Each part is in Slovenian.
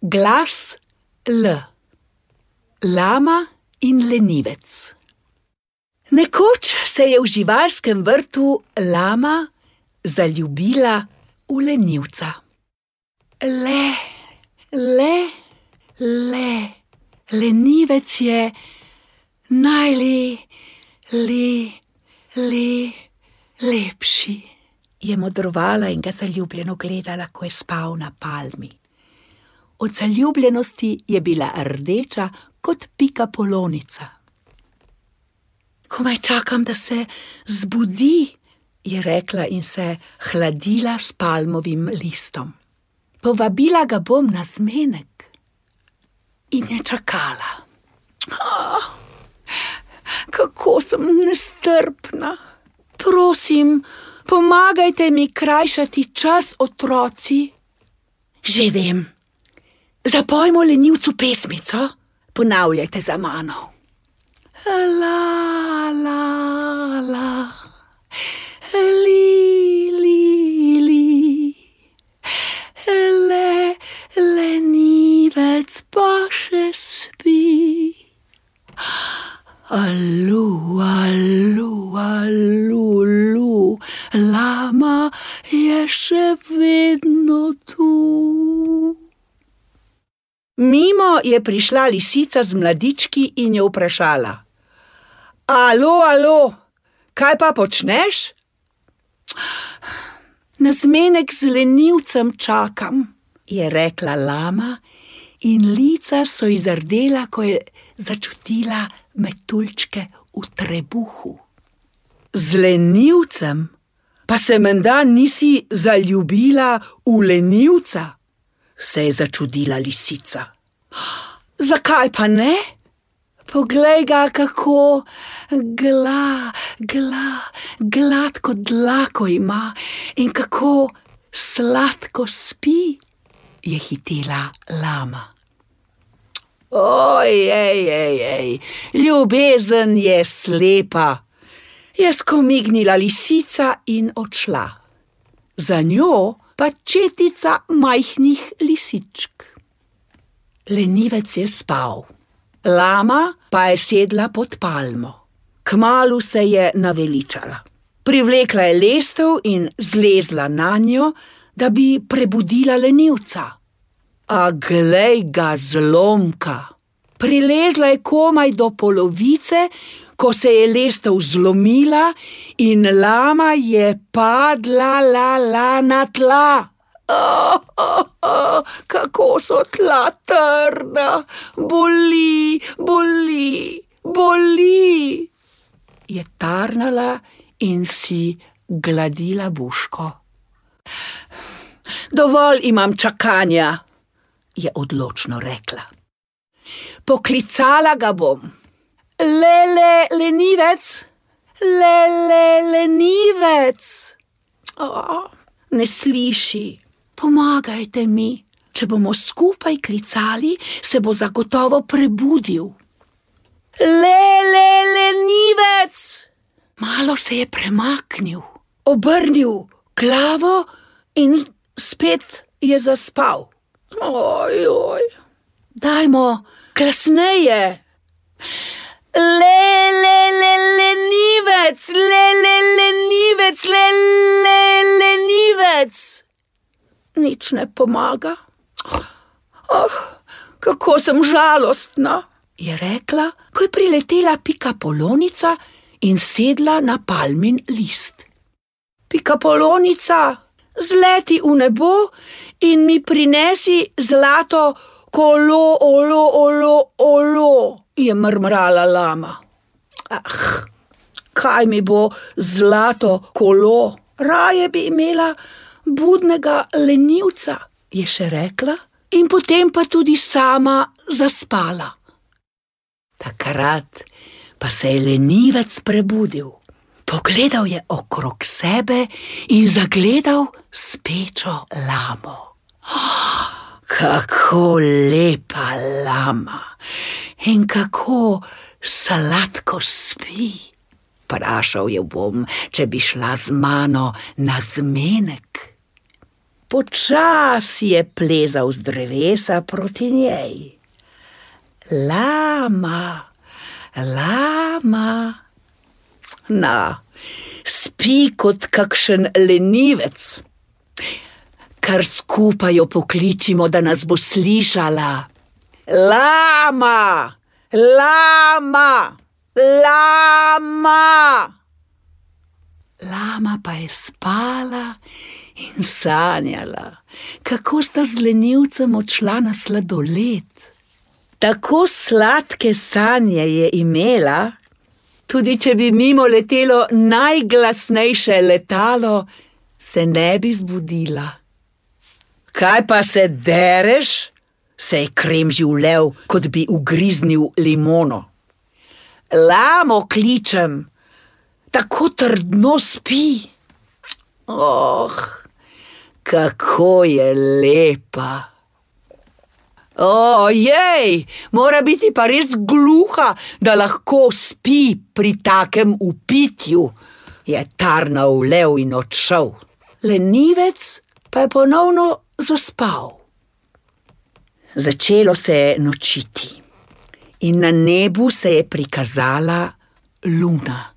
Glas L. Lama in lenivec. Nekoč se je v živalskem vrtu lama zaljubila v lenivca. Le, le, le, lenivec je najli, li, li, lepši. Je modrovala in ga zaljubljeno gledala, ko je spal na palmi. Od zaljubljenosti je bila rdeča kot pika polonica. Komaj čakam, da se zbudi, je rekla in se hladila s palmovim listom. Povabila ga bom na zmenek in je čakala. Oh, kako sem nestrpna. Prosim, pomagajte mi krajšati čas, otroci. Že vem. Zapojmo lenivcu pesmico, ponavljajte za mano. La, la, la, li, li, li, le, lenivec pa še spi. Alu, alu, alu, alu, lama je še vedno tu. Mimo je prišla lisica z mladički in jo vprašala: Alo, alo, kaj pa počneš? Na zmenek z lenivcem čakam, je rekla lama, in lica so izrdela, ko je začutila metuljčke v trebuhu. Z lenivcem pa se menda nisi zaljubila v lenivca se je začudila lisica. Zakaj pa ne? Poglej ga, kako gla, gla, gladko dlako ima in kako sladko spi, je hitela lama. Ojej, ej, ej, ljubezen je slepa, je skomignila lisica in odšla. Za njo pa četica majhnih lisičk. Lenivec je spal, lama pa je sedla pod palmo. Kmalu se je naveličala. Privlekla je lestev in zlezla na njo, da bi prebudila lenivca. A glej ga zlomka! Prilezla je komaj do polovice, ko se je lestev zlomila in lama je padla la, la, na tla. Oh, oh, oh, kako so tla trda, boli, boli, boli. Je tarnala in si gladila buško. Dovolj imam čakanja, je odločno rekla. Poklicala ga bom le, le, lenivec, le, le, lenivec. Oh, ne sliši, pomagajte mi. Če bomo skupaj klicali, se bo zagotovo prebudil. Le, le, lenivec. Malo se je premaknil, obrnil glavo in spet je zaspal. Oj, oj. Dajmo, kasneje le, le, le, lenivec, le, le, lenivec, le, le, lenivec. Nič ne pomaga. Oh, kako sem žalostna, je rekla, ko je priletela pika polonica in sedla na palmin list. Pika polonica, zleti v nebo in mi prinesi zlato kolo, olo, olo, olo je mrmrala lama. Ah, kaj mi bo zlato kolo, raje bi imela budnega lenivca, je še rekla, in potem pa tudi sama zaspala. Takrat pa se je lenivec prebudil. Pogledal je okrog sebe in zagledal spečo lamo. Oh, kako lepa lama in kako sladko spi. Prašal je bom, če bi šla z mano na zmenek. Počasi je plezal z drevesa proti njej. Lama, lama. Na, spi kot kakšen lenivec. Kar skupaj jo pokličimo, da nas bo slišala. Lama, lama, lama. Lama pa je spala in sanjala, kako sta z lenivcem odšla na sladoled. Tako sladke sanje je imela, tudi če bi mimo letelo najglasnejše letalo, se ne bi zbudila. Kaj pa se dereš? Se je kremžil lev, kot bi ugriznil limono. Lamo kličem, tako trdno spi. Oh, kako je lepa. Ojej, mora biti pa res gluha, da lahko spi pri takem upitju, je tarnal lev in odšel. Lenivec pa je ponovno zaspal. Začelo se je nočiti in na nebu se je prikazala luna.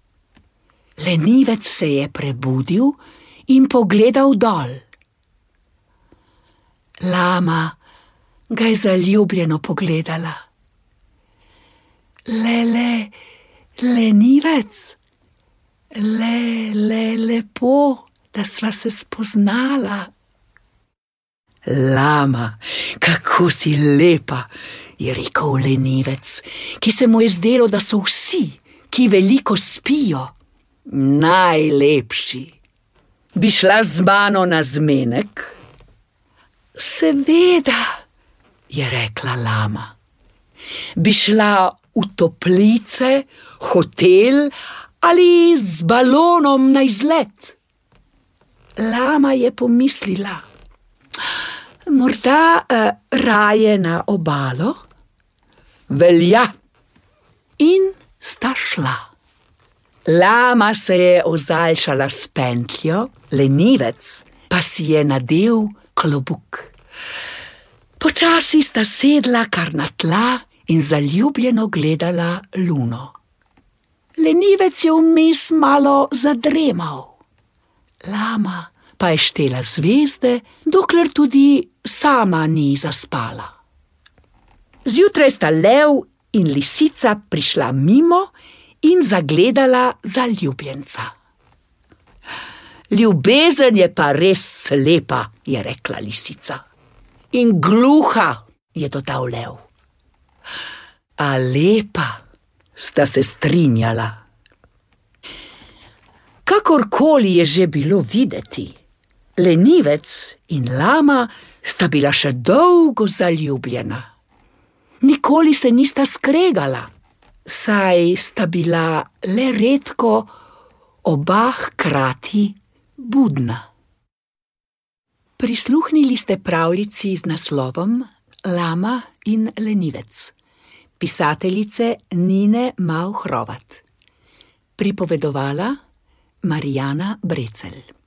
Lenivec se je prebudil in pogledal dol. Lama ga je zaljubljeno pogledala. Le, le, lenivec, le, le, lepo, da sva se spoznala. Lama, kako si lepa, je rekel lenivec, ki se mu je zdelo, da so vsi, ki veliko spijo, najlepši. Bi šla z mano na zmenek? Seveda je rekla lama. Bi šla v toplice, hotel ali z balonom na izlet? Lama je pomislila, morda uh, raje na obalo? Velja. In sta šla. Lama se je ozaljšala s pentljo, lenivec pa si je nadel klobuk. Počasi sta sedla kar na tla in zaljubljeno gledala luno. Lenivec je vmes malo zadremal. Lama pa je štela zvezde, dokler tudi sama ni zaspala. Zjutraj sta lev in lisica prišla mimo in zagledala zaljubljenca. Ljubezen je pa res slepa, je rekla lisica in gluha, je dodal lev. A lepa sta se strinjala. Kakorkoli je že bilo videti, lenivec in lama sta bila še dolgo zaljubljena. Nikoli se nista skregala, saj sta bila le redko oba hkrati budna. Prisluhnili ste pravljici z naslovom Lama in lenivec, pisateljice Nine Mauhrovat. Pripovedovala Marijana Brecel.